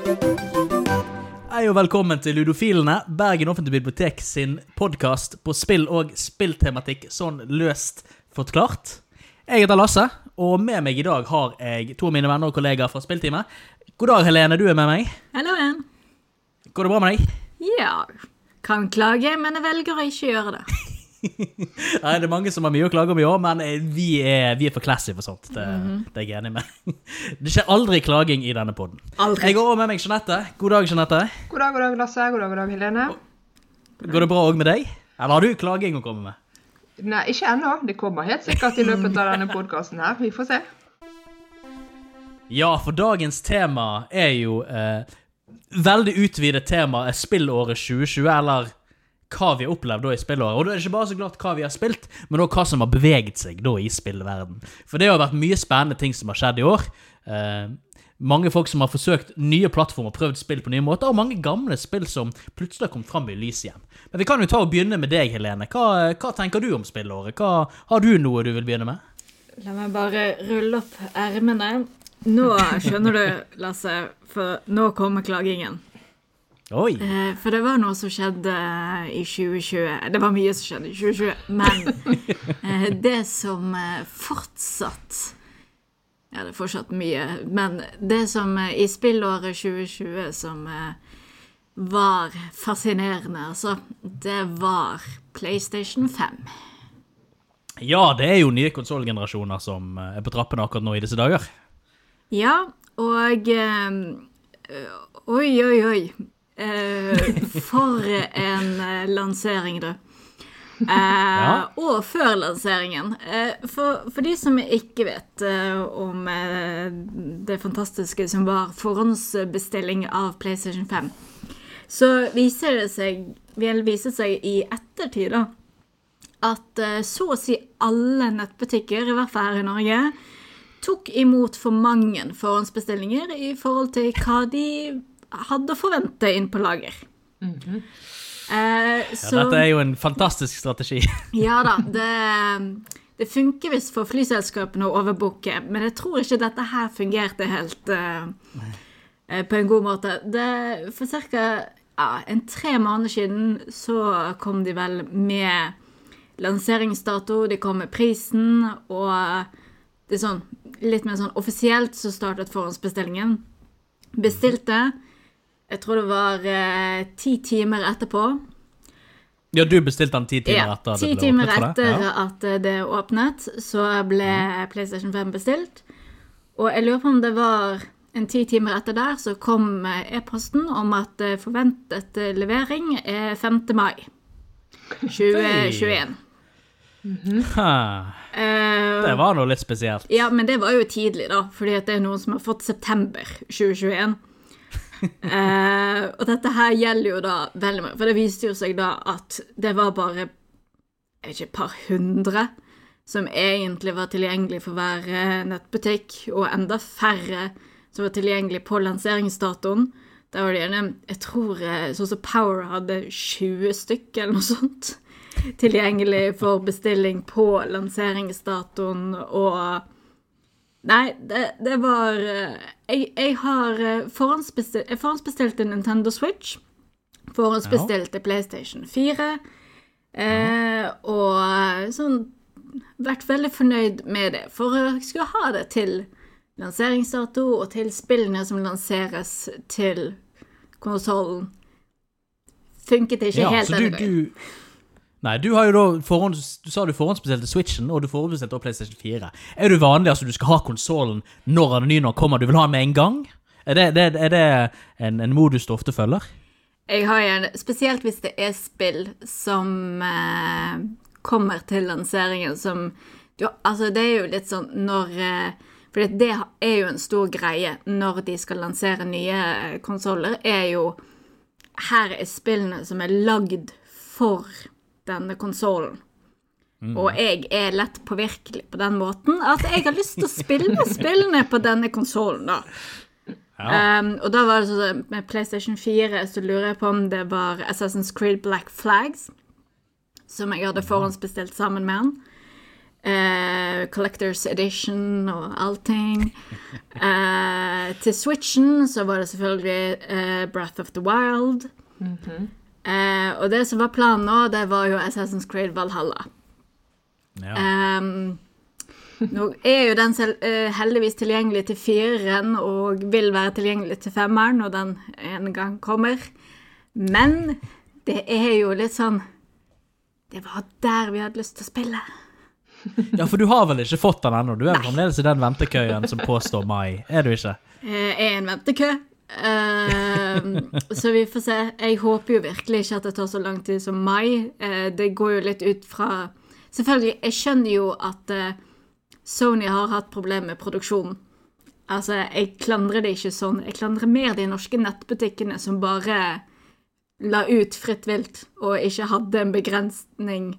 Hei og velkommen til Ludofilene, Bergen offentlige bibliotek sin podkast på spill og spilltematikk sånn løst forklart. Jeg heter Lasse, og med meg i dag har jeg to av mine venner og kollegaer fra spillteamet. God dag, Helene. Du er med meg. Hallo igjen. Går det bra med deg? Ja, kan klage, men jeg velger å ikke gjøre det. Nei, Det er mange som har mye å klage om i år, men eh, vi er, vi er for classy for sånt. Det, det er jeg enig med. Det skjer aldri klaging i denne poden. Jeg går også med meg Jeanette. God dag, Jeanette. God dag, god dag, Lasse. God dag, god dag, Helene. Går det bra òg med deg? Eller har du klaging å komme med? Nei, ikke ennå. Det kommer helt sikkert i løpet av denne podkasten her. Vi får se. Ja, for dagens tema er jo eh, veldig utvidet tema er spillåret 2020, eller hva vi har opplevd da i spillåret. Og da er det ikke bare så klart hva vi har spilt, men også hva som har beveget seg da i spillverden. For det har vært mye spennende ting som har skjedd i år. Eh, mange folk som har forsøkt nye plattformer, prøvd spill på nye måter, og mange gamle spill som plutselig har kommet fram i lyset igjen. Men vi kan jo ta og begynne med deg, Helene. Hva, hva tenker du om spillåret? Hva, har du noe du vil begynne med? La meg bare rulle opp ermene. Nå skjønner du, Lasse, for nå kommer klagingen. Oi! Eh, For det var noe som skjedde i 2020. Det var mye som skjedde i 2020, men eh, det som eh, fortsatt Ja, det er fortsatt mye, men det som eh, i spillåret 2020 som eh, var fascinerende, altså, det var PlayStation 5. Ja, det er jo nye konsollgenerasjoner som eh, er på trappene akkurat nå i disse dager. Ja, og eh, Oi, oi, oi. Eh, for en eh, lansering, du. Ja. Og før lanseringen. Eh, for, for de som ikke vet eh, om eh, det fantastiske som var forhåndsbestilling av PlayStation 5, så viser det seg, vil vise seg i ettertid da, at eh, så å si alle nettbutikker, i hvert fall her i Norge, tok imot for mange forhåndsbestillinger i forhold til hva de hadde forventet inn på lager. Eh, Ja, så, dette er jo en fantastisk strategi. ja da, det, det funker visst for flyselskapene å overbooke, men jeg tror ikke dette her fungerte helt eh, eh, på en god måte. Det, for ca. Ja, en tre måneder siden så kom de vel med lanseringsdato, de kom med prisen, og det er sånn litt mer sånn offisielt så startet forhåndsbestillingen. Bestilte. Jeg tror det var eh, ti timer etterpå. Ja, du bestilte den ti timer Ja, etter ti det ble timer åpnet for etter det? Ja. at eh, det åpnet, så ble PlayStation 5 bestilt. Og jeg lurer på om det var en ti timer etter der, så kom eh, e-posten om at eh, forventet levering er 5. mai 2021. Ha, Eh, Det var nå litt spesielt. Ja, men det var jo tidlig, da, fordi at det er noen som har fått september 2021. eh, og dette her gjelder jo da veldig mye, for det viste jo seg da at det var bare jeg vet ikke, et par hundre som egentlig var tilgjengelig for hver eh, nettbutikk, og enda færre som var tilgjengelig på lanseringsdatoen. Da var det gjerne Jeg tror eh, sånn som Power hadde 20 stykker eller noe sånt tilgjengelig for bestilling på lanseringsdatoen, og Nei, det, det var eh, Jeg, jeg har eh, forhåndsbestilt, jeg forhåndsbestilte Nintendo Switch. Forhåndsbestilte PlayStation 4. Eh, og sånn Vært veldig fornøyd med det. For jeg skulle ha det til lanseringsdato og til spillene som lanseres til konsollen. Funket ikke Ja, helt denne gangen. Nei, du har jo da forhånds, Du sa du forhåndsbestilte Switchen, og du forhåndsbestilte også PlayStation 4. Er du vanlig altså du skal ha konsollen når den nye når kommer? Du vil ha den med en gang? Er det, det, er det en, en modus du ofte følger? Jeg har en, Spesielt hvis det er spill som eh, kommer til lanseringen som du, Altså, det er jo litt sånn når eh, For det er jo en stor greie når de skal lansere nye eh, konsoller, er jo Her er spillene som er lagd for denne konsollen. Og jeg er lett påvirkelig på den måten at jeg har lyst til å spille spillene på denne konsollen, da. Um, og da var det sånn med PlayStation 4 så lurer jeg på om det var Assassin's Creed Black Flags, som jeg hadde forhåndsbestilt sammen med han. Eh, Collectors Edition og allting. Uh, til Switchen så var det selvfølgelig uh, Breath of the Wild. Eh, og det som var planen nå, det var jo Assassin's Creed Valhalla. Ja. Um, nå er jo den selv, uh, heldigvis tilgjengelig til fireren og vil være tilgjengelig til femmeren når den en gang kommer. Men det er jo litt sånn Det var der vi hadde lyst til å spille. ja, for du har vel ikke fått den ennå? Du er fremdeles i den ventekøyen som påstår mai, er du ikke? Jeg er en ventekø. Ehm, så vi får se. Jeg håper jo virkelig ikke at det tar så lang tid som mai. Eh, det går jo litt ut fra Selvfølgelig, jeg skjønner jo at eh, Sony har hatt problemer med produksjonen. Altså, jeg klandrer det ikke sånn. Jeg klandrer mer de norske nettbutikkene som bare la ut fritt vilt, og ikke hadde en begrensning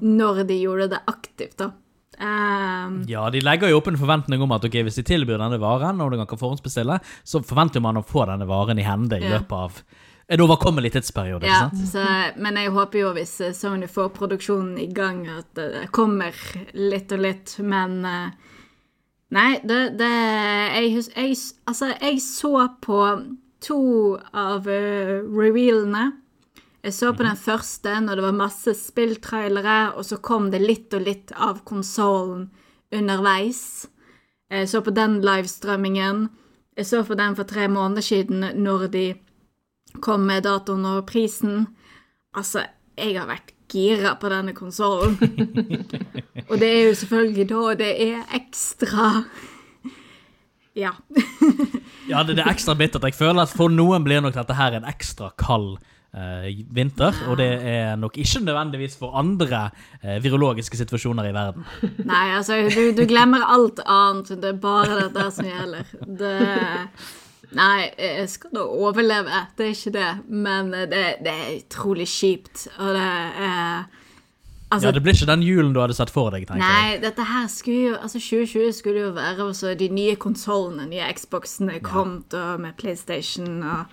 når de gjorde det aktivt, da. Ehm, Ja, de legger jo opp en forventning om at ok, hvis de tilbyr denne varen, og du kan forhåndsbestille, så forventer man å få denne varen i hende i Ja. løpet av en overkommelig tidsperiode. Ja, så, men jeg håper jo hvis eh, Sony får produksjonen i gang, at det kommer litt og litt, men eh, Nei, det, det jeg, jeg, Altså, jeg så på to av uh, revealene. Jeg så på den første når det var masse spilltrailere, og så kom det litt og litt av konsollen underveis. Jeg så på den livestrømmingen. Jeg så på den for tre måneder siden når de kom med datoen og prisen. Altså, jeg har vært gira på denne konsollen. og det er jo selvfølgelig da det er ekstra Ja. Ja, det, det er ekstra bittert. Jeg føler at for noen blir nok dette her en ekstra kald vinter, og det er nok ikke nødvendigvis for andre eh, virologiske situasjoner i verden. Nei, altså, du, du glemmer alt annet. Det er bare dette som gjelder. Det Nei, jeg skal da overleve, det er ikke det. Men det, det er utrolig kjipt, og det er Altså, Ja, Det blir ikke den julen du hadde sett for deg, tenker jeg. Nei, dette her skulle jo Altså, 2020 skulle jo være også de nye konsollene, nye Xboxene kommet, og med PlayStation og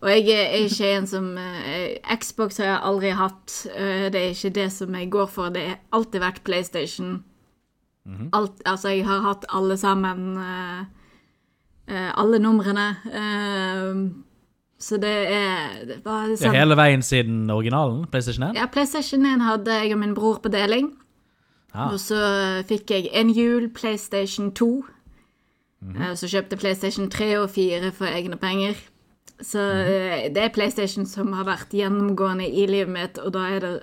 Og jeg er ikke en som uh, Xbox har jeg aldri hatt. Uh, det er ikke det som jeg går for. Det har alltid vært PlayStation. Alt, altså, jeg har hatt alle sammen. uh, alle numrene. så det er det var Ja, sånn hele veien siden originalen, PlayStation 1? Ja, PlayStation 1 hadde jeg og min bror på deling. Ah. Og så fikk jeg en jul PlayStation 2. Eh, Så kjøpte PlayStation 3 og 4 for egne penger. Så eh, det er PlayStation som har vært gjennomgående i livet mitt, og da er det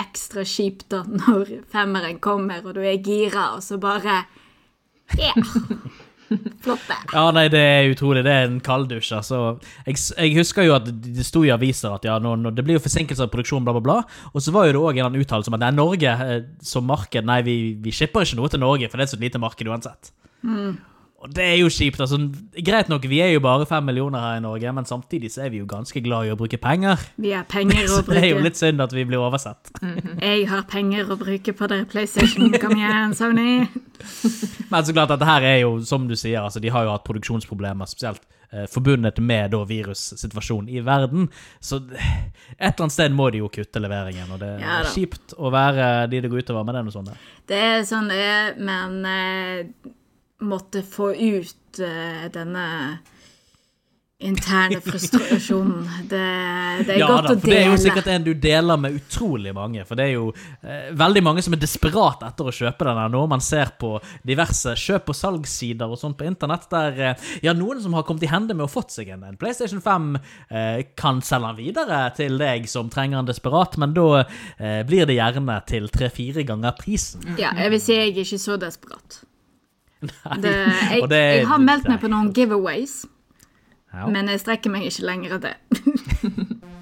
ekstra kjipt da når femmeren kommer, og du er gira, og så bare yeah. Flott, det. Ja, nei, det er utrolig. Det er en kalddusj. Altså. Jeg, jeg husker jo at det sto i aviser at ja, nå, nå, det blir jo forsinkelser av produksjon, bla, bla, bla. Og så var jo det òg en uttalelse om at nei, Norge eh, som marked Nei, vi, vi shipper ikke noe til Norge, for det er så lite marked uansett. Og det er jo kjipt. altså. Greit nok, vi er jo bare fem millioner her i Norge, men samtidig så er vi jo ganske glad i å bruke penger. Vi har penger å bruke. Så det er jo litt synd at vi blir oversett. Jeg har penger å bruke på dere PlayStation. Kom igjen, Sony. Men så klart, dette her er jo, som du sier, altså, de har jo hatt produksjonsproblemer, spesielt eh, forbundet med da virussituasjonen i verden. Så et eller annet sted må de jo kutte leveringen, og det er kjipt å være de det går utover, men det er noe sånt. Det er sånn det er, men eh, måtte få ut uh, denne interne frustrasjonen. Det, det er Ja godt da, å for det er jo sikkert en du deler med utrolig mange. For det er jo eh, veldig mange som er desperat etter å kjøpe den her nå. Man ser på diverse kjøp- og salgssider og sånt på internett der eh, ja, noen som har kommet i hende med å fått seg en, en PlayStation 5, eh, kan selge den videre til deg som trenger den desperat, men da eh, blir det gjerne til tre-fire ganger prisen. Ja, jeg vil si jeg er ikke så desperat. Det, jeg, og det- jeg har meldt meg på noen giveaways, Ja. men jeg strekker meg ikke lenger enn det.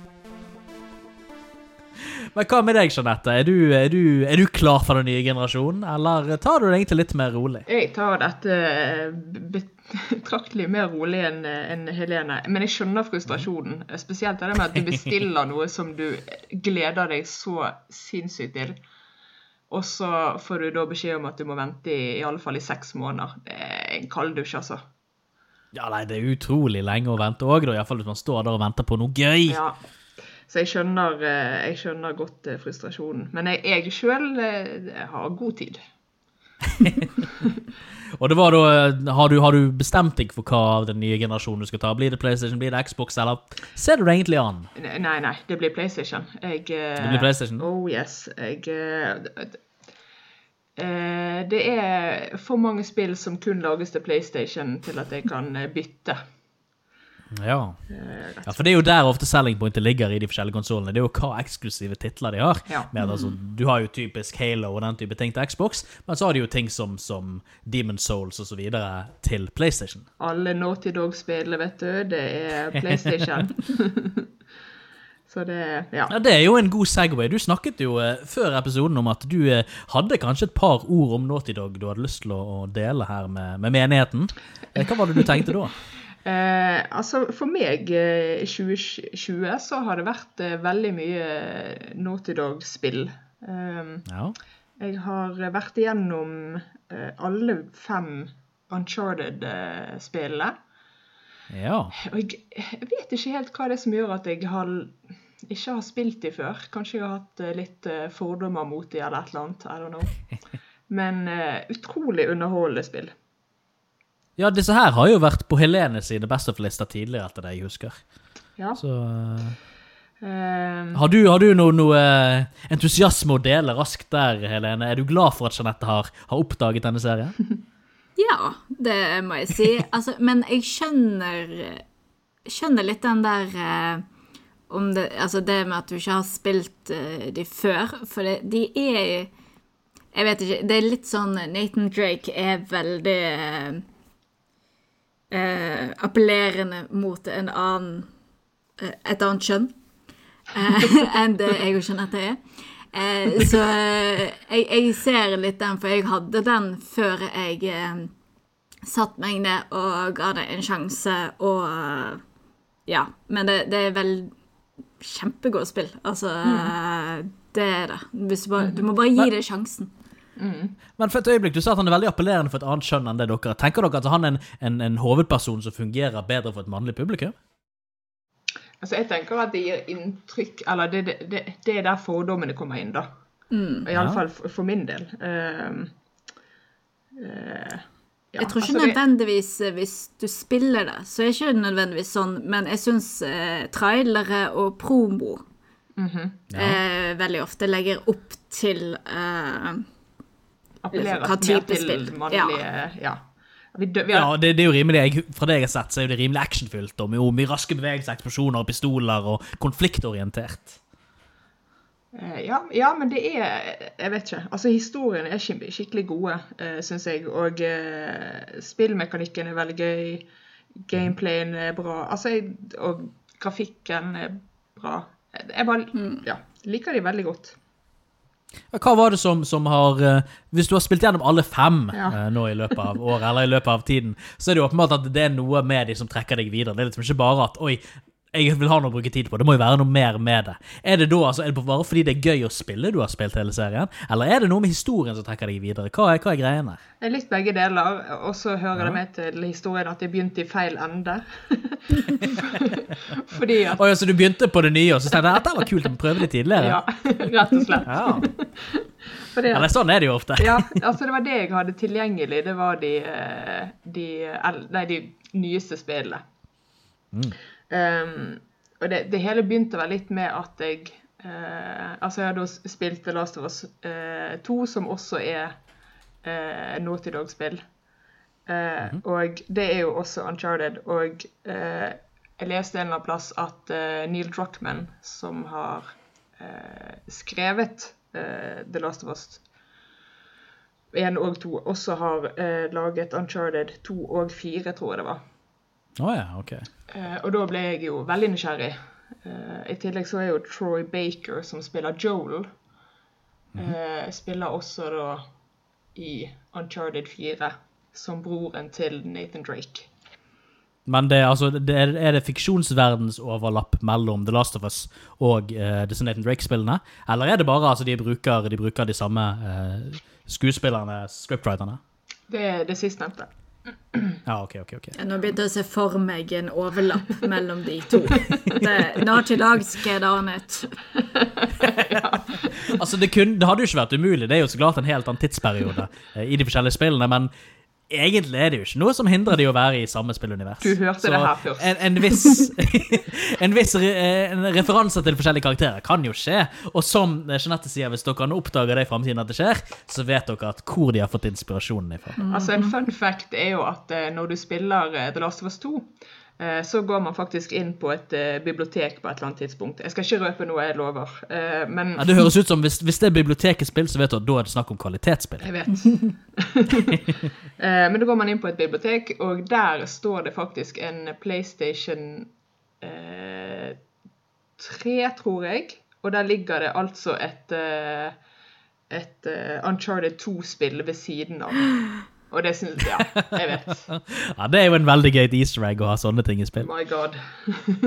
Men hva med deg, Jeanette? Er du, er, du, er du klar for den nye generasjonen, eller tar du det egentlig litt mer rolig? Jeg tar dette eh, betraktelig mer rolig enn en Helene. Men jeg skjønner frustrasjonen. Spesielt det med at du bestiller noe som du gleder deg så sinnssykt til. Og så får du da beskjed om at du må vente i, i alle fall i seks måneder. Det er en kalddusj, altså. Ja, nei, Det er utrolig lenge å vente òg, iallfall hvis man står der og venter på noe gøy. Ja. Så jeg skjønner, eh, jeg skjønner godt eh, frustrasjonen. Men jeg, jeg sjøl har god tid. Og det var da eh, har du, har du bestemt deg for hva av den nye generasjonen du skal ta? Blir det PlayStation, blir det Xbox, eller ser du det egentlig an? Nei, nei, det blir PlayStation. Jeg, eh, Det blir PlayStation? Oh yes. Jeg eh, Det er for mange spill som kun lages til PlayStation til at jeg kan bytte. Ja. Ja, for det er jo der ofte selling pointet ligger i de forskjellige konsollene. Det er jo hva eksklusive titler de har. Ja. Med, altså, du har jo typisk Halo og den type ting til Xbox, men så har de jo ting som, som Demon Souls videre til PlayStation. Alle Naughty Dog-spillene, vet du, det er PlayStation. Så det Ja. Ja, Det er jo en god Segway. Du snakket jo eh, før episoden om at du eh, hadde kanskje et par ord om Naughty Dog du hadde lyst til å, å dele her med, med menigheten. Eh, Hva var det du tenkte da? Eh, altså, for meg eh, i 2020 så har det vært eh, veldig mye eh, Naughty Dog-spill. Eh, Ja. jeg har vært igjennom eh, alle fem Uncharted-spillene. ja. Og jeg, jeg vet ikke helt hva det er som gjør at jeg har, ikke har spilt de før. Kanskje jeg har hatt litt fordommer mot de eller et eller annet. I don't know. Men utrolig underholdende spill. Ja, disse her har jo vært på Helene sine Best of-lister tidligere, etter det jeg husker. Ja. Så eh, Har du, har du noe, noe entusiasme å dele raskt der, Helene? Er du glad for at Jeanette har, har oppdaget denne serien? Ja, det må jeg si. Altså, men jeg skjønner Skjønner litt den der eh, om det, altså det med at du ikke har spilt eh, de før. For det, de er Jeg vet ikke. Det er litt sånn Nathan Drake er veldig eh, eh, appellerende mot en annen eh, et annet kjønn eh, enn det jeg og Jeanette er. Eh, så eh, jeg, jeg ser litt den, for jeg hadde den før jeg eh, satt meg ned og ga det en sjanse, og Ja. Men det, det er vel kjempegodt spill. Altså, mm. det er det. Du, bare, du må bare gi det sjansen. Men for et øyeblikk, du sa at han er veldig appellerende for et annet kjønn enn det dere. Tenker dere at han er en, en, en hovedperson som fungerer bedre for et mannlig publikum? Altså, jeg tenker at det gir inntrykk Eller det, det, det, det er der fordommene kommer inn, da. Mm, Iallfall Ja. for, for min del. Ehm, uh. ja, Jeg tror ikke altså, nødvendigvis eh, hvis du spiller det, så er det ikke nødvendigvis sånn, men jeg syns eh, trailere og promo eh, veldig ofte legger opp til eh, appellerer hva mer til spill. mannlige Ja. Vi, dø- vi Ja, det, det er jo rimelig, jeg, Fra det jeg har sett, så er det rimelig actionfylt. Og mye, mye raske bevegelser, eksplosjoner, og pistoler og konfliktorientert. eh, ja, ja, men det er Jeg vet ikke. Altså, historiene er skikkelig gode, uh, syns jeg. Og eh, spillmekanikken er veldig gøy. Gameplayen er bra. Altså, jeg, og grafikken er bra. Jeg bare ja, liker de veldig godt. Hva var det som, som har eh, Hvis du har spilt gjennom alle fem Ja. eh, nå i løpet av året, eller i løpet av tiden, så er det jo åpenbart at det er noe med de som trekker deg videre. Det er liksom ikke bare at Oi, jeg vil ha noe å bruke tid på. Det må jo være noe mer med det. Er det da, altså, er det bare fordi det er gøy å spille du har spilt hele serien, eller er det noe med historien som trekker deg videre? Hva er, hva er greiene? Det litt begge deler, og så hører det med til historien at jeg begynte i feil ende. Fordi at oh, ja, Så du begynte på det nye, og så tenkte jeg at det var kult å prøve det tidligere. Ja, rett og slett. Ja. Fordi Eller sånn er det jo ofte. ja, altså det var det jeg hadde tilgjengelig. Det var de, eh, de, nei, de nyeste spillene. Um, og det, det hele begynte vel litt med at jeg uh, Altså, jeg hadde spilt The Last of Us eh, 2, som også er uh, Naughty Dog-spill. Eh, Og det er jo også Uncharted. Og jeg leste en eller annen plass at Neil Druckman, som har skrevet The Last of Us 1 og 2, også har laget Uncharted 2 og 4, tror jeg det var. Å ja, ok. Eh, og da ble jeg jo veldig nysgjerrig. Eh, I tillegg så er jo Troy Baker, som spiller Joel, eh, spiller også da i Uncharted 4 som broren til Nathan Drake. Men det, altså, det er, er det fiksjonsverdensoverlapp mellom The Last of Us og uh, disse Nathan Drake-spillene? Eller er det bare altså, de, bruker, de bruker de samme uh, skuespillerne, scriptwriterne? Det er det sistnevnte. Ja, ok, ok. ok. Nå begynte jeg å se for meg en overlapp mellom de to. Det, Naughty Dog skrev annet. Altså, det, kunne, det hadde jo ikke vært umulig. Det er jo så klart en helt annen tidsperiode eh, i de forskjellige spillene, men egentlig er det jo ikke noe som hindrer de å være i samme spillunivers. Du hørte det her først. En, en viss, en viss re, en referanse til forskjellige karakterer kan jo skje. Og som Jeanette sier, hvis dere nå oppdager det i framtiden at det skjer, så vet dere at hvor de har fått inspirasjonen ifra. Altså En fun fact er jo at eh, når du spiller eh, The Last of Us 2, eh, så går man faktisk inn på et eh, bibliotek på et eller annet tidspunkt. Jeg skal ikke røpe noe, jeg lover. Eh, men Ja, det høres ut som hvis, hvis det er bibliotekets-spill, så vet du at da er det snakk om kvalitetsspill. Jeg vet. Eh, Men da går man inn på et bibliotek, og der står det faktisk en PlayStation eh, 3, tror jeg. Og der ligger det altså et, eh, et eh, Uncharted 2-spill ved siden av. Og det syns Ja, jeg vet. Ja, Det er jo en veldig gøy easter egg å ha sånne ting i spill. My god.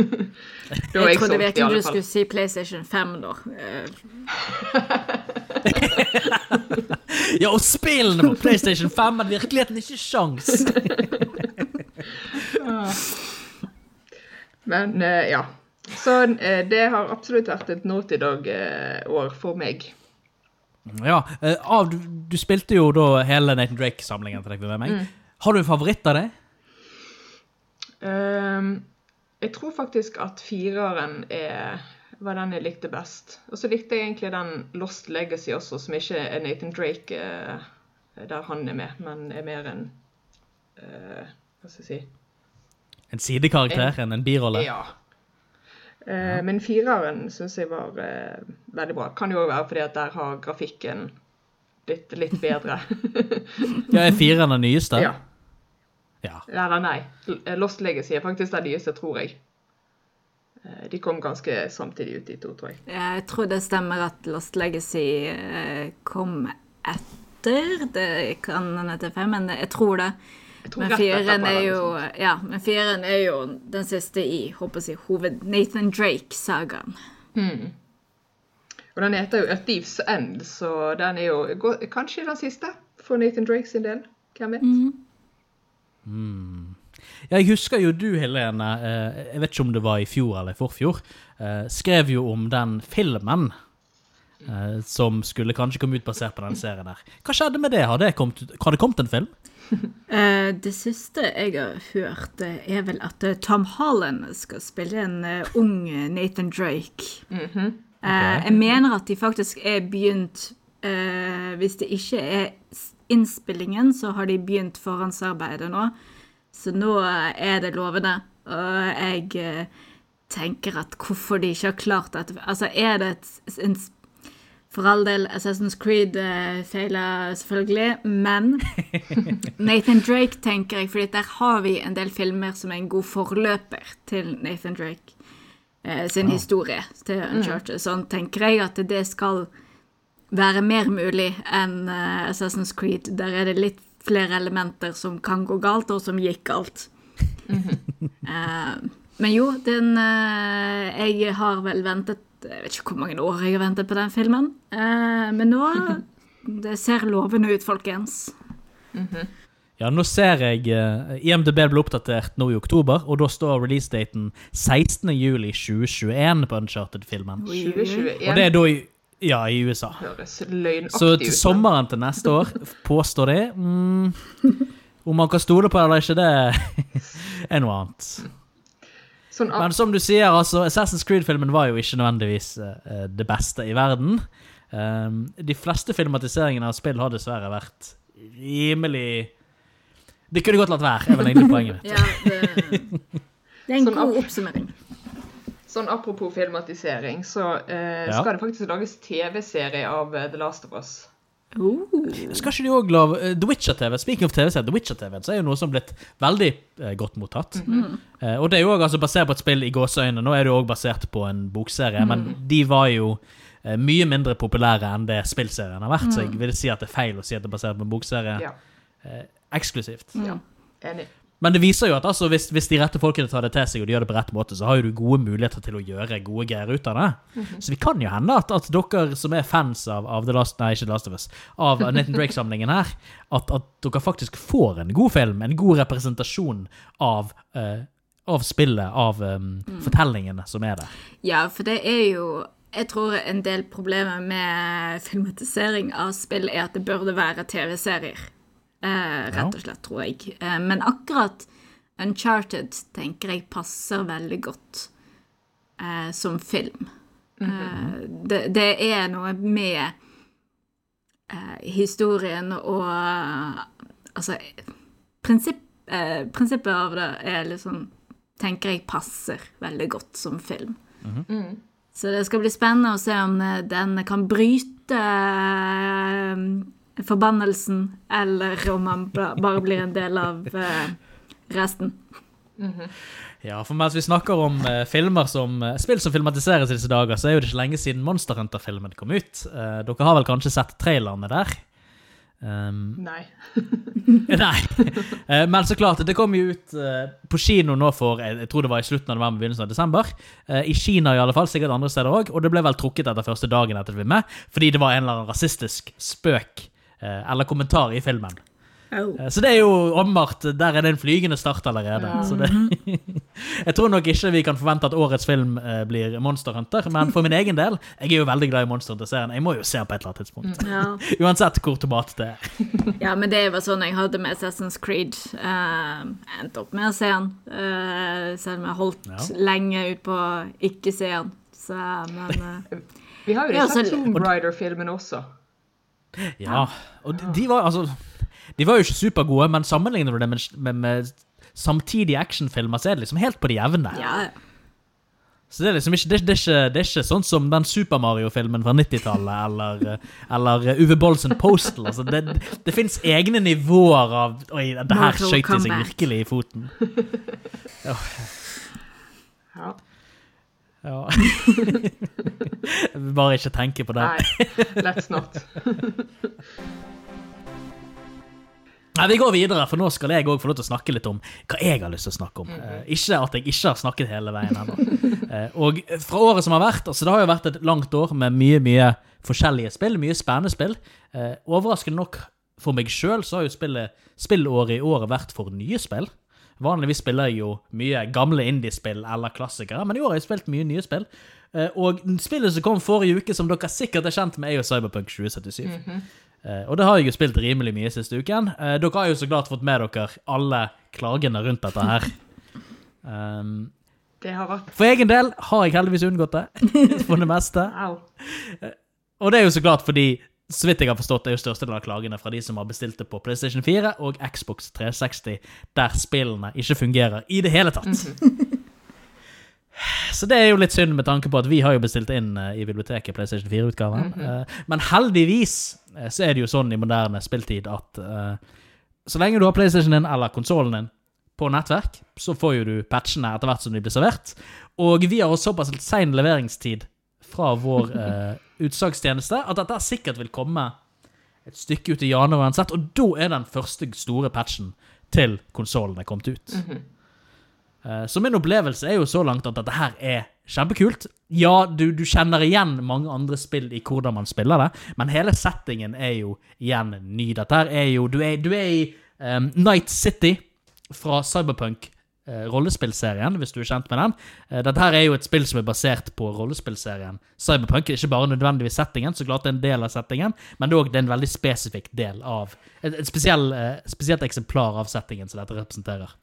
da Jeg jeg trodde virkelig du skulle si PlayStation 5, da. Eh, Ja, og spillene på PlayStation 5, men virkeligheten er ikke sjans! Men eh, ja. Så eh, det har absolutt vært et Naughty Dog-år for meg. Ja, eh, av, du, du spilte jo da hele Nathan Drake-samlingen til deg med meg. Har du en favoritt av det? Um, jeg tror faktisk at fireren er, var den jeg likte best. Og så likte jeg egentlig den Lost Legacy også, som ikke er Nathan Drake uh, der han er med, men er mer en uh, Hva skal jeg si En sidekarakter? En, en birolle? Ja. Eh, Men fireren syns jeg var eh, veldig bra. Kan jo òg være fordi at der har grafikken blitt litt bedre. Ja, Er fireren den nyeste? ja. Ja. Eller nei. Lost Legacy er faktisk den nyeste, tror jeg. Eh, De kom ganske samtidig ut, de to, tror jeg. Jeg tror det stemmer at Lost Legacy eh, kom etter. Det kan hende til fem, men jeg tror det. Men fireren er jo. Ja, men fireren er jo den siste i håper jeg, hoved Nathan Drake-sagaen. Og den heter jo A Thieves End, så den er jo kanskje den siste for Nathan Drake sin del. Hvem vet? Ja, jeg husker jo du, Helene, eh, jeg vet ikke om det var i fjor eller i forfjor, eh, skrev jo om den filmen eh, som skulle kanskje komme ut basert på den serien der. Hva skjedde med det? Har det kommet, har det kommet en film? Eh, det siste jeg har hørt, eh, er vel at eh, Tom Holland skal spille en ung Nathan Drake. Eh, Jeg mener at de faktisk er begynt eh, Hvis det ikke er innspillingen, så har de begynt forhåndsarbeidet nå. Så nå er det lovende. Og jeg tenker at hvorfor de ikke har klart dette Altså, er det et, en For all del, Assassin's Creed uh, feila selvfølgelig, men Nathan Drake, tenker jeg, fordi der har vi en del filmer som er en god forløper til Nathan Drake eh, sin historie til Uncharted. Sånn tenker jeg at det skal være mer mulig enn eh, Assassin's Creed. Der er det litt flere elementer som kan gå galt, og som gikk galt. Eh, men jo, den eh, Jeg har vel ventet Jeg vet ikke hvor mange år jeg har ventet på den filmen. Eh, men nå Det ser lovende ut, folkens. Ja, nå ser jeg eh, IMDb ble oppdatert nå i oktober, og da står releasedaten 16. juli 2021 på Uncharted-filmen. Oi, oi, oi. 2021 Og det er da i, ja, i USA. høres løgnaktig. Så til sommeren til neste år, påstår de mm, Om man kan stole på det eller ikke, det er noe annet. Sånn, Men som du sier, altså, Assassin's Creed-filmen var jo ikke nødvendigvis uh, det beste i verden. Um, de fleste filmatiseringene av spill har dessverre vært rimelig Det kunne godt latt være, er vel egentlig poenget mitt. Ja, det, det er en Sånn god opp- oppsummering. sånn apropos filmatisering, så eh, Ja. skal det faktisk lages TV-serie av The Last of Us. Oh. Skal ikke de lage eh, The Witcher-TV? Speaking of TV-serier, The Witcher-TV så er jo noe som har blitt veldig eh, godt mottatt. Eh, og det er jo også altså basert på et spill i gåseøyne. Nå er det jo også basert på en bokserie, men de var jo eh, mye mindre populære enn det spillserien har vært, så jeg vil si at det er feil å si at det er basert på en bokserie Ja, eksklusivt. ja. Enig. Men det viser jo at altså, hvis, hvis de rette folkene tar det til seg, og de gjør det på rett måte, så har jo du gode muligheter til å gjøre gode greier ut av det. Så vi kan jo hende at, at dere som er fans av, av The Last Nei, ikke The Last of Us, av Nathan Drake-samlingen her, at, at dere faktisk får en god film, en god representasjon av, uh, av spillet, av um, fortellingene som er der. Ja, for det er jo Jeg tror en del problemer med filmatisering av spill er at det burde være TV-serier. Eh, rett og slett, tror jeg. Eh, men akkurat Uncharted tenker jeg passer veldig godt eh, som film. Eh, det, det er noe med eh, historien og Altså prinsipp, eh, Prinsippet av det er liksom Tenker jeg passer veldig godt som film. Så det skal bli spennende å se om den kan bryte eh, forbannelsen, eller om han bare blir en del av eh, resten. Ja, for mens vi snakker om eh, filmer som, eh, spill som filmatiseres i disse dager, så er jo det ikke lenge siden Monster Hunter-filmen kom ut. Eh, dere har vel kanskje sett trailerne der? Um, Nei. Nei. Eh, Men så klart, det kom jo ut eh, på kino nå for jeg, jeg tror det var i slutten av november, begynnelsen av desember. Eh, I Kina i alle fall, sikkert andre steder òg. Og det ble vel trukket etter første dagen etter filmen, fordi det var en eller annen rasistisk spøk eller kommentar i filmen. Oh. Eh, Så det er jo åpenbart Der er det en flygende start allerede. Så det, jeg tror nok ikke vi kan forvente at årets film eh, blir Monster Hunter, men for min egen del Jeg er jo veldig glad i Monster Hunter-serien. Jeg må jo se på et eller annet tidspunkt. Ja. Uansett hvor tomat det er. ja, men det var sånn jeg hadde med Assassin's Creed. Uh, endte opp med å se den, uh, selv om jeg holdt Ja. lenge ut på å ikke se den. Så, men uh, Vi har jo sett Tomb Raider-filmen også. Ja, og de, de var altså De var jo ikke supergode, men sammenligner du det med, med, med samtidige actionfilmer, så er det liksom helt på det jevne. ja, Så det er liksom ikke, det, det, er ikke, det er ikke sånn som den Super Mario-filmen fra 90-tallet, eller, eller Uwe Bollsen Postal. Altså det det fins egne nivåer av Oi, det her skøyt de seg virkelig i foten. Ja. Ja. Bare ikke tenke på det. Nei, let's not. Nei, Vi går videre, for nå skal jeg òg få lov til å snakke litt om hva jeg har lyst til å snakke om. Eh, ikke at jeg ikke har snakket hele veien ennå. Eh, og fra året som har vært altså Det har jo vært et langt år med mye mye forskjellige spill, mye spennende spill. Eh, overraskende nok for meg sjøl så har jo spillet, spillåret i året vært for nye spill. Vanligvis spiller jeg jo mye gamle indiespill eller klassikere, men i år har jeg spilt mye nye spill. Eh, og spillet som kom forrige uke, som dere sikkert er kjent med, er jo Cyberpunk 2077. Eh, og det har jeg jo spilt rimelig mye siste uken. Eh, dere har jo så klart fått med dere alle klagene rundt dette her. Um, Det har vært for egen del har jeg heldigvis unngått det, for det meste. Au. Og det er jo så klart fordi, så vidt jeg har forstått, er jo størstedelen av klagene fra de som har bestilt det på PlayStation 4 og Xbox 360, der spillene ikke fungerer i det hele tatt. Så det er jo litt synd med tanke på at vi har jo bestilt inn eh, i biblioteket PlayStation 4-utgaven. Eh, men heldigvis eh, så er det jo sånn i moderne spilltid at så lenge du har PlayStation din eller konsollen din på nettverk, så får jo du patchene etter hvert som de blir servert. Og vi har også såpass sein leveringstid fra vår eh, utsalgstjeneste at dette sikkert vil komme et stykke ut i januar uansett, og da er den første store patchen til konsollene kommet ut. Eh, Så min opplevelse er jo så langt at dette her er kjempekult. Ja, du, du kjenner igjen mange andre spill i hvordan man spiller det, men hele settingen er jo igjen ny. Dette her er jo Du er, du er i um, Night City fra Cyberpunk. Eh, rollespillserien, hvis du er kjent med den. Eh, dette her er jo et spill som er basert på rollespillserien Cyberpunk. Ikke bare nødvendigvis settingen, så klart det er en del av settingen, men det er også en veldig spesifikk del av Et, et spesiell, eh, spesielt eksemplar av settingen som dette representerer.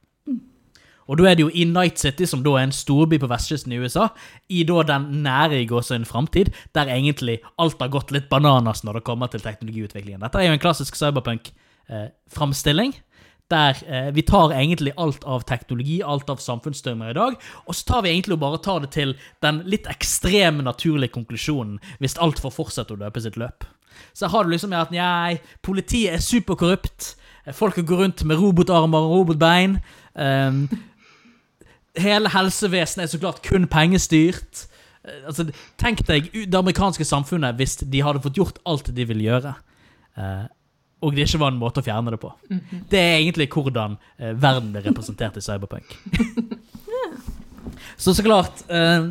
Og da er det jo i Night City, som da er en storby på vestkysten i USA, i da den nære i gåsehudene framtid, der egentlig alt har gått litt bananas når det kommer til teknologiutviklingen. Dette er jo en klassisk cyberpunk-framstilling. Der eh, vi tar egentlig alt av teknologi, alt av samfunnsstømmer i dag, og så tar vi egentlig og bare tar det til den litt ekstreme naturlige konklusjonen hvis alt får fortsette å løpe sitt løp. Så har du liksom at nei, politiet er superkorrupt, folk går rundt med robotarmer og robotbein. Um, hele helsevesenet er så klart kun pengestyrt. Eh, Altså, tenk deg det amerikanske samfunnet hvis de hadde fått gjort alt de ville gjøre. Og det ikke var en måte å fjerne det på. Det er egentlig hvordan eh, verden blir representert i Cyberpunk. Så så klart eh,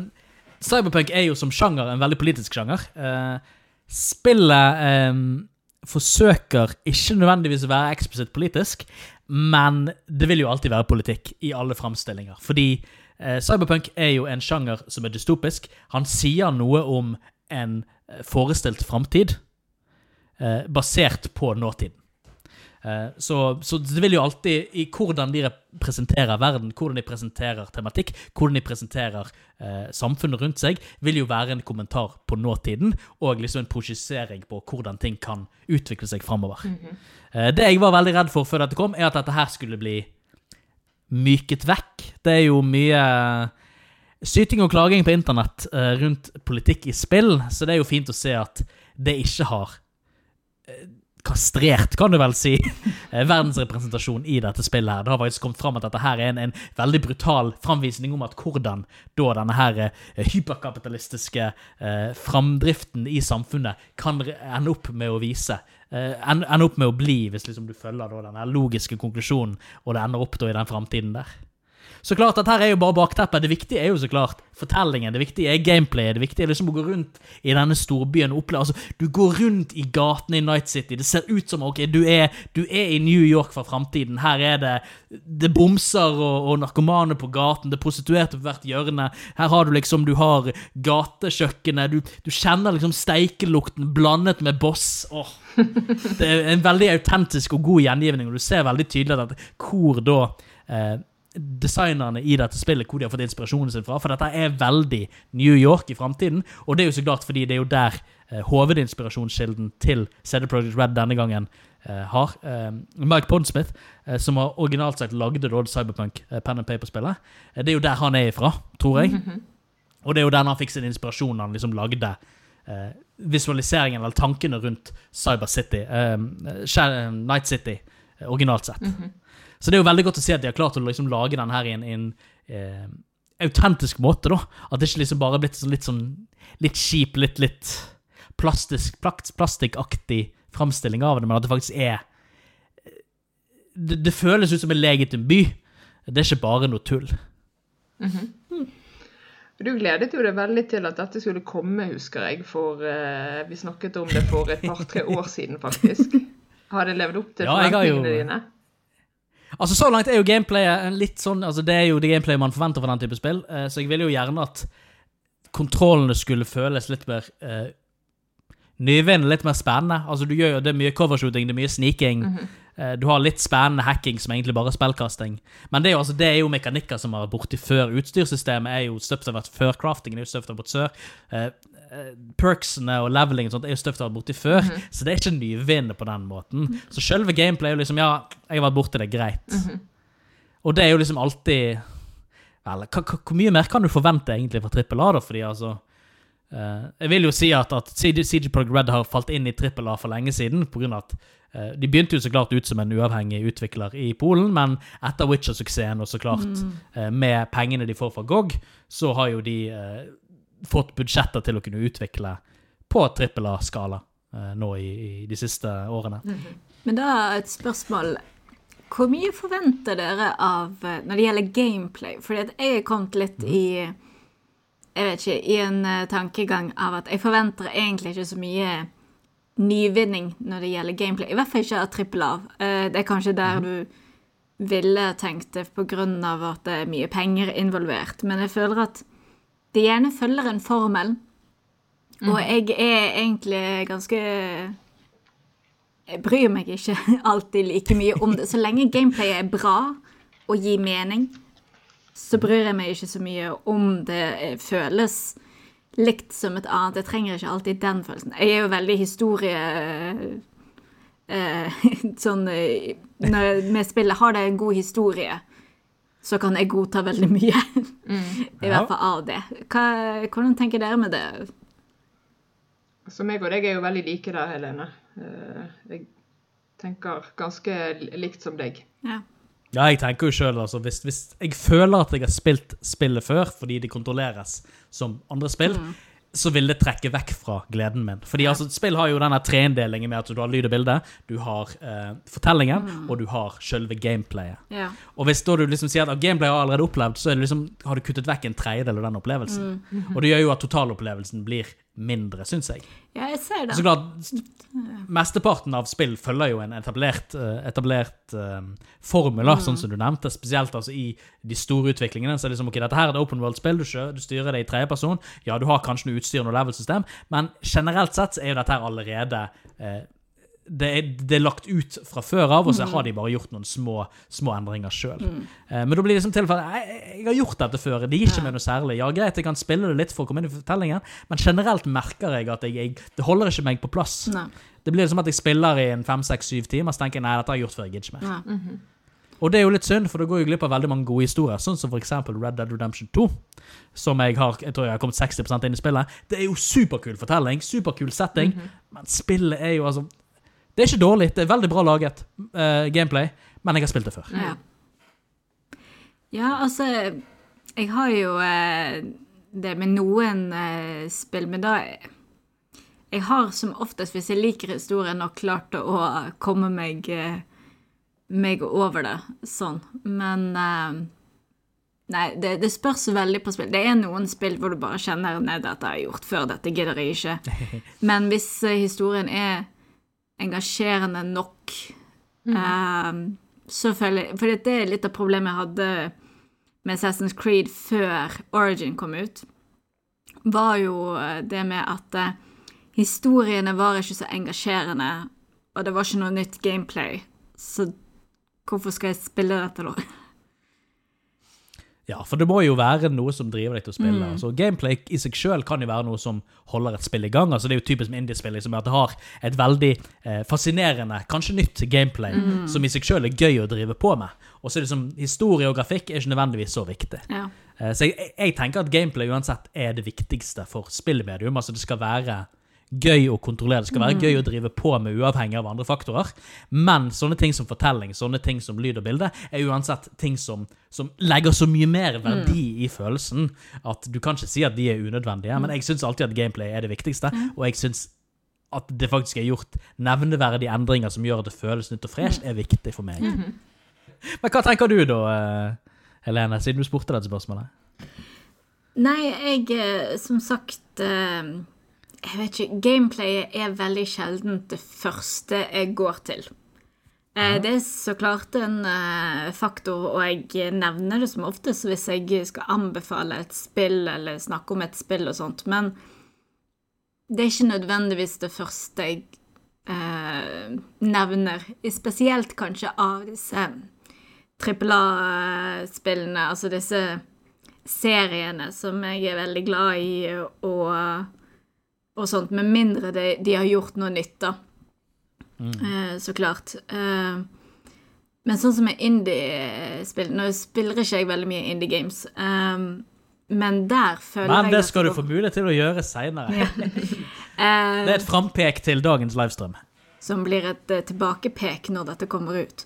Cyberpunk er jo som sjanger en veldig politisk sjanger. Eh, spillet eh, forsøker ikke nødvendigvis å være eksplisitt politisk, men det vil jo alltid være politikk i alle framstillinger. Fordi eh, Cyberpunk er jo en sjanger som er dystopisk. Han sier noe om en eh, forestilt framtid basert på nåtiden. Eh, Så, så det vil jo alltid, i hvordan de presenterer verden, hvordan de presenterer tematikk, hvordan de presenterer eh, samfunnet rundt seg, vil jo være en kommentar på nåtiden, og liksom en projisering på hvordan ting kan utvikle seg framover. Eh, det jeg var veldig redd for før dette kom, er at dette her skulle bli myket vekk. Det er jo mye syting og klaging på internett eh, rundt politikk i spill, så det er jo fint å se at det ikke har eh, kastrert, kan du vel si, eh, verdensrepresentasjon i dette spillet. her. Det har faktisk kommet fram at dette her er en, en veldig brutal framvisning om at hvordan da denne her eh, hyperkapitalistiske eh, framdriften i samfunnet kan ende opp med å vise eh, Ende opp med å bli, hvis liksom du følger da denne logiske konklusjonen, og det ender opp da i den framtiden der. Så klart, dette her er jo bare bakteppet. Det viktige er jo så klart fortellingen. Det viktige er gameplayet. Det viktige er liksom å gå rundt i denne storbyen og oppleve Altså, du går rundt i gatene i Night City. Det ser ut som ok, du er, du er i New York fra framtiden. Her er det det bomser og, og narkomane på gaten. Det er prostituerte på hvert hjørne. Her har du liksom Du har gatekjøkkenet. Du, du kjenner liksom steikelukten blandet med boss. Åh. Det er en veldig autentisk og god gjengivning, og du ser veldig tydelig at hvor da eh, designerne i dette spillet hvor de har fått inspirasjonen sin fra. For dette er veldig New York i framtiden, og det er jo så klart fordi det er jo der eh, hovedinspirasjonskilden til CD Projekt Red denne gangen eh, har. Eh, Mike Pondsmith, eh, som har originalt sett lagde da Cyberpunk eh, pen and paper-spillet, eh, det er jo der han er ifra, tror jeg. Og det er jo der han fikk sin inspirasjon han liksom lagde visualiseringen eller tankene rundt Cyber City, Night City, originalt sett. Så det er jo veldig godt å se at de har klart å liksom lage den her i en, i en eh, autentisk måte, da. At det ikke liksom bare har blitt sånn litt sånn litt kjip, litt, litt plastisk, plast, plastikkaktig framstilling av det, men at det faktisk er det, det føles ut som en legitim by. Det er ikke bare noe tull. Du gledet jo deg veldig til at dette skulle komme, husker jeg, for uh, vi snakket om det for et par-tre år siden, faktisk. Har det levd opp til Ja, jeg har jo- forventningene dine? Altså Så langt er jo gameplayet en litt sånn Altså Det er jo det gameplayet man forventer for den type spill, eh, så jeg ville jo gjerne at kontrollene skulle føles litt mer uh, nyvinnende, litt mer spennende. Altså Du gjør jo det mye covershooting, det er mye sniking. Eh, du har litt spennende hacking som egentlig bare er spillkasting. Men det er jo, altså, det er jo mekanikker som har vært borti før. Utstyrssystemet er jo støpt av før. Craftingen er jo støpt av før. Eh, perksene og leveling og sånt er jo støpt av vært borti før, så det er ikke nyvinn på den måten. Så selve gameplay er jo liksom Ja, jeg har vært borti det, greit. Og det er jo liksom alltid Vel, hvor mye mer kan du forvente egentlig fra trippel A, da? Fordi altså uh, Jeg vil jo si at, at CG, Projekt Red har falt inn i trippel A for lenge siden, på grunn av at uh, de begynte jo så klart ut som en uavhengig utvikler i Polen, men etter Witcher-suksessen og så klart eh, med pengene de får fra GOG, så har jo de fått budsjetter til å kunne utvikle på trippel A-skala eh, nå i, i de siste årene. Men da et spørsmål. Hvor mye forventer dere av eh, når det gjelder gameplay? Fordi jeg er kommet litt i Jeg vet ikke, i en eh, tankegang av at jeg forventer egentlig ikke så mye nyvinning når det gjelder gameplay. I hvert fall ikke av trippel A. Eh, Det er kanskje der du ville tenkt det av at det er mye penger involvert. Men jeg føler at de gjerne følger en formel. Og jeg er egentlig ganske jeg bryr meg ikke alltid like mye om det. Så lenge gameplayet er bra og gir mening, så bryr jeg meg ikke så mye om det eh, føles likt som et annet. Jeg trenger ikke alltid den følelsen. Jeg er jo veldig historie... Eh, sånn eh, Når med spillet har det en god historie, så kan jeg godta veldig mye. I hvert fall av det. Hva, hvordan tenker dere med det? Så meg og deg er jo veldig like der, Helene. Eh, Jeg tenker ganske likt som deg. Ja. Ja, jeg tenker jo selv, altså, hvis, hvis jeg føler at jeg har spilt spillet før, fordi det kontrolleres som andre spill, så vil det trekke vekk fra gleden min. Fordi altså, spill har jo denne treinndelingen med at du har lyd og bilde, du har eh, fortellingen, og du har selve gameplayet. Ja. Og hvis da du liksom sier at gameplay har allerede opplevd, så det liksom, har du kuttet vekk en tredjedel av den opplevelsen. Og det gjør jo at totalopplevelsen blir mindre, syns jeg. ja, jeg ser det. Så klart, Mesteparten av spill følger jo en etablert, eh, etablert eh, formel, mm. sånn som du nevnte. Spesielt altså i de store utviklingene. så er det liksom, ok, Dette her er et open world-spill, du, du styrer det i tredjeperson. Ja, du har kanskje noe utstyr og noe level-system, men generelt sett så er jo dette her allerede eh, det, er, det er lagt ut fra før av, og så har de bare gjort noen små, små endringer sjøl. Mm. men da blir det som tilfelle jeg, jeg har gjort dette før, det gir ikke meg noe særlig. Ja, greit, jeg kan spille det litt for å komme inn i fortellingen, men generelt merker jeg at jeg, jeg, det holder ikke meg på plass. Nei. Det blir som at jeg spiller i en fem, seks, syv timer, så tenker jeg nei, dette har jeg gjort før, jeg gidder ikke mer. Ja. Og det er jo litt synd, for da går jeg glipp av veldig mange gode historier, sånn som eksempel Red Dead Redemption 2, som jeg har jeg tror jeg har kommet 60 inn i spillet. Det er jo superkul fortelling, superkul setting, men spillet er jo altså Det er ikke dårlig, det er veldig bra laget uh, gameplay, men jeg har spilt det før. Ja. ja, altså Jeg har jo uh, det med noen uh, spill, men da Jeg har som oftest, hvis jeg liker historien, nok klart å komme meg meg over det sånn. Men Nei, det, det spørs veldig på spill. Det er noen spill hvor du bare kjenner Nei, dette har jeg gjort før, dette gidder jeg ikke. Men hvis historien er engasjerende nok, Mm. så selvfølgelig For det er litt av problemet jeg hadde med Assassin's Creed før Origin kom ut, var jo eh, det med at eh, historiene var ikke så engasjerende, og det var ikke noe nytt gameplay. Så hvorfor skal jeg spille dette, da? Ja, for det må jo være noe som driver deg til å spille. Altså, gameplay i seg sjøl kan jo være noe som holder et spill i gang. Altså, det er jo typisk med indiespill liksom, at det har et veldig eh, fascinerende, kanskje nytt gameplay, som i seg sjøl er gøy å drive på med. Og så er det som historie og grafikk er ikke nødvendigvis så viktig. Ja. Eh, så jeg, jeg tenker at gameplay uansett er det viktigste for spillmedium. Altså det skal være gøy å kontrollere, det skal være gøy å drive på med uavhengig av andre faktorer. Men sånne ting som fortelling, sånne ting som lyd og bilde, er uansett ting som, som legger så mye mer verdi i følelsen at du kan ikke si at de er unødvendige. Men jeg syns alltid at gameplay er det viktigste, og jeg syns at det faktisk er gjort nevneverdige endringer som gjør at det føles nytt og fresht, er viktig for meg. Men hva tenker du da, eh, Helene, siden du spurte dette spørsmålet? Nei, jeg eh, Som sagt eh, Jeg vet ikke Gameplayet er veldig sjelden det første jeg går til. Ja. Det er så klart en eh, faktor, og jeg nevner det som oftest hvis jeg skal anbefale et spill eller snakke om et spill og sånt, men det er ikke nødvendigvis det første jeg eh, nevner. Spesielt kanskje av disse trippel A-spillene, altså disse seriene som jeg er veldig glad i, og, og sånt, med mindre de, de har gjort noe nytt, da. Eh, så klart. Eh, men sånn som med indie-spill Nå spiller ikke jeg veldig mye indie games, eh, men der føler Men jeg det at skal du få mulighet til å gjøre seinere. Eh, Det er et frampek til dagens livestream. som blir et eh, tilbakepek når dette kommer ut.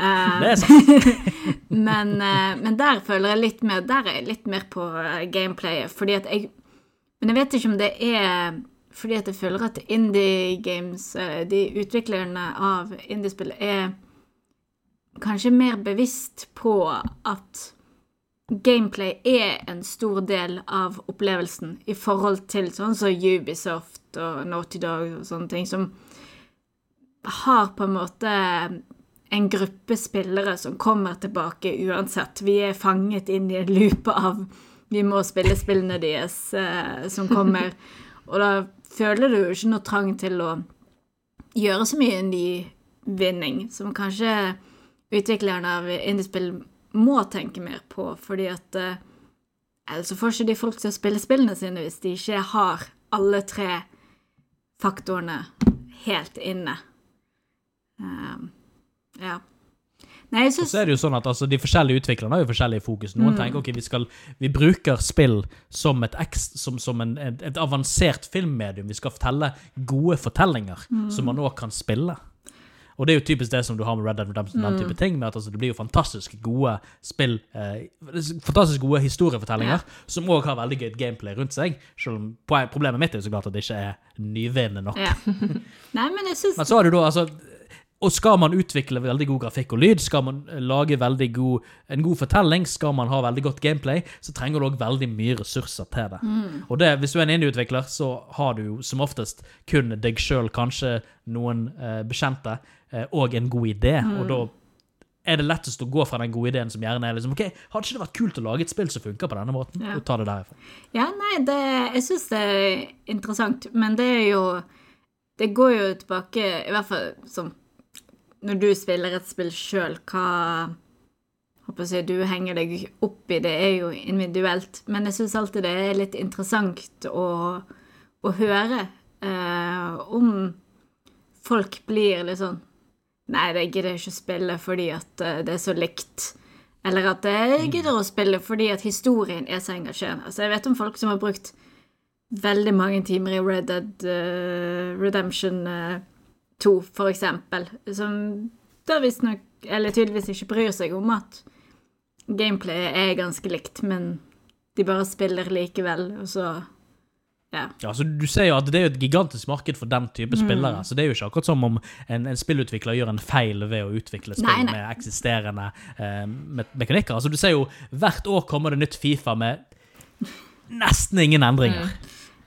Eh, Det er sant. men, men der føler jeg litt mer Der er jeg litt mer på gameplayet, fordi at jeg Men jeg vet ikke om det er fordi at jeg føler at indie games, eh, de utviklerne av indiespill, er kanskje mer bevisst på at gameplay er en stor del av opplevelsen i forhold til sånn som Ubisoft og Naughty Dog og sånne ting, som har på en måte en gruppe spillere som kommer tilbake uansett. Vi er fanget inn i en loop av vi må spille spillene deres eh, som kommer. Og da føler du jo ikke noe trang til å gjøre så mye nyvinning, som kanskje utviklerne av indiespill må tenke mer på, fordi at eh, ellers så får ikke de folk til å spille spillene sine hvis de ikke har alle tre faktorene helt inne. Um, ja. Nei, jeg Og så er det jo sånn at altså, De forskjellige utviklerne har jo forskjellige fokus. Noen tenker ok, vi, skal, vi bruker spill som et, som, som en, et, et avansert filmmedium. Vi skal fortelle gode fortellinger som man òg kan spille. Og det er jo typisk det som du har med Red Dead Redemption, den type ting, med at altså, det blir jo fantastisk gode spill, eh, fantastisk gode historiefortellinger, som òg har veldig gøyt gameplay rundt seg, selv om problemet mitt er jo så klart at det ikke er nyvinnende nok. Ja. Nei, men jeg synes... Men så har du da, altså og skal man utvikle veldig god grafikk og lyd, skal man eh, lage veldig god, en god fortelling, skal man ha veldig godt gameplay, så trenger du òg veldig mye ressurser til det. Og det, hvis du er en indieutvikler, så har du jo som oftest kun deg sjøl, kanskje noen eh, bekjente, eh, og en god idé. Og da er det lettest å gå fra den gode ideen som gjerne er liksom OK, hadde ikke det vært kult å lage et spill som funker på denne måten? Ja. Og ta det derifra. Ja, nei, det, jeg syns det er interessant, men det er jo Det går jo tilbake, i hvert fall som Når du spiller et spill sjøl, hva håper jeg, Du henger deg opp i det, er jo individuelt, men jeg syns alltid det er litt interessant å, å høre eh, om folk blir litt sånn Nei, det gidder jeg ikke å spille fordi at eh, det er så likt. Eller at jeg gidder å spille fordi at historien er så engasjerende. Altså, jeg vet om folk som har brukt veldig mange timer i Red Dead uh, Redemption eh, 2, for eksempel, som da visstnok, eller tydeligvis ikke bryr seg om at gameplayet er ganske likt, men de bare spiller likevel, og så Ja. Ja, så Du ser jo at det er jo et gigantisk marked for den type spillere. Så det er jo ikke akkurat som om en, en spillutvikler gjør en feil ved å utvikle spill Nei, nei. med eksisterende eh, me mekanikker. Altså Du ser jo hvert år kommer det nytt Fifa med nesten ingen endringer.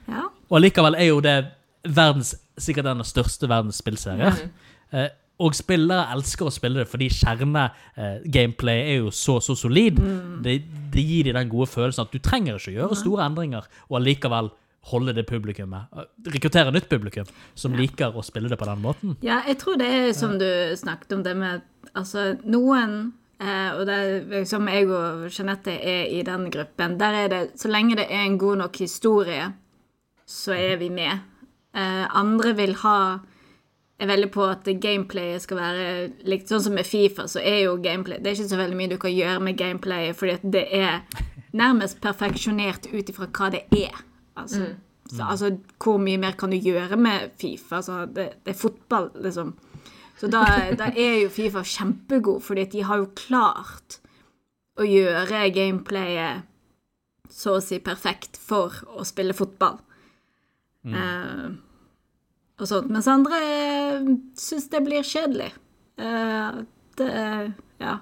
ja. Og allikevel er jo det verdens, sikkert en av største verdens spillserier. Eh, og spillere elsker å spille det fordi kjerne-gameplay er jo så så solid. Det, det gir dem den gode følelsen at du trenger ikke å gjøre store endringer, og allikevel holde det publikummet. eh, Rekruttere nytt publikum som liker å spille det på den måten. Ja, jeg tror det er som du snakket om det med Altså, noen eh, Og det liksom jeg og Jeanette er i den gruppen. Der er det Så lenge det er en god nok historie, så er vi med. Eh, andre vil ha er veldig på at gameplayet skal være likt sånn som med Fifa, så er jo gameplay Det er ikke så veldig mye du kan gjøre med gameplayet, fordi at det er nærmest perfeksjonert ut ifra hva det er. Altså, så, altså, hvor mye mer kan du gjøre med Fifa? Altså, det, det er fotball, liksom. Så da, da er jo Fifa kjempegod, fordi at de har jo klart å gjøre gameplayet så å si perfekt for å spille fotball. Eh, og sånt. Mens andre uh, syns det blir kjedelig. Eh, det Ja.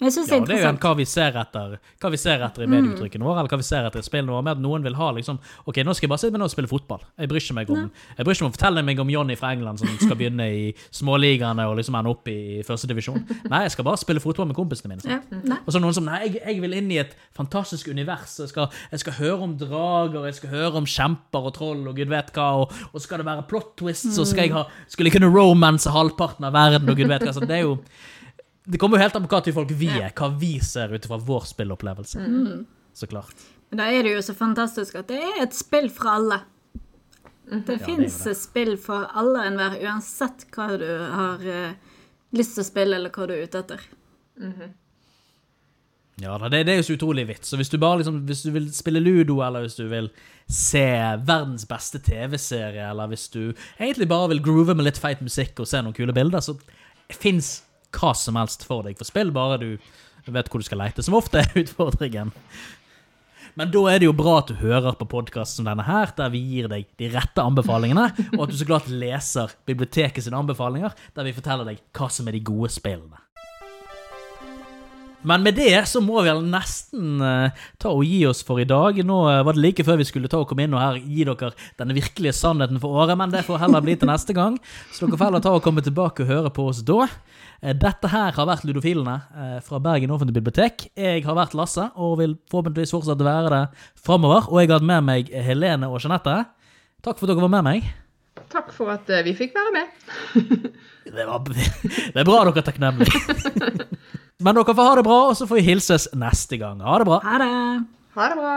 Men jeg synes Ja, det det er er jo en hva vi ser etter Hva vi ser etter i medieuttrykkene våre, eller hva vi ser etter i spillene våre, med at noen vil ha liksom OK, nå skal jeg bare sitte med og spille fotball. Jeg bryr ikke meg om Jeg bryr ikke meg om å fortelle meg om Johnny fra England som skal begynne i småligaene og liksom ende opp i førstedivisjon. Nei, jeg skal bare spille fotball med kompisene mine. Ja. Og så noen som Nei, jeg, jeg vil inn i et fantastisk univers. Jeg skal, jeg skal høre om drager, jeg skal høre om kjemper og troll og gud vet hva, og, og skal det være plot twists, og skal jeg ha Skulle jeg kunne romance halvparten av verden, og gud vet hva. Så det er jo Det kommer jo helt an på hva type folk vi er, hva vi ser ut fra vår spillopplevelse. Så klart. Men da er det jo så fantastisk at det er et spill for alle. Det det er fins spill for alle og enhver, uansett hva du har uh, lyst til å spille, eller hva du er ute etter. Ja det, det er jo så utrolig vidt. Så hvis du bare liksom, hvis du vil spille ludo, eller hvis du vil se verdens beste TV-serie, eller hvis du egentlig bare vil groove med litt feit musikk og se noen kule bilder, så fins hva som helst for deg for spill, bare du vet hvor du skal leite, som ofte er utfordringen. Men da er det jo bra at du hører på podkast som denne her, der vi gir deg de rette anbefalingene, og at du så klart leser biblioteket sine anbefalinger, der vi forteller deg hva som er de gode spillene. Men med det så må vi nesten eh, ta og gi oss for i dag. Nå eh, var det like før vi skulle ta og komme inn og her gi dere denne virkelige sannheten for året, men det får heller bli til neste gang. Så dere får heller ta og komme tilbake og høre på oss da. Eh, Dette her har vært Ludofilene eh, fra Bergen offentlige bibliotek. Jeg har vært Lasse, og vil forhåpentligvis fortsette å være det framover. Og jeg har hatt med meg Helene og Jeanette. Takk for at dere var med meg. Takk for at eh, vi fikk være med. Det, var, det er bra dere er takknemlige. Men dere får ha det bra, og så får vi hilses neste gang. Ha det bra. Ha det! Ha det bra.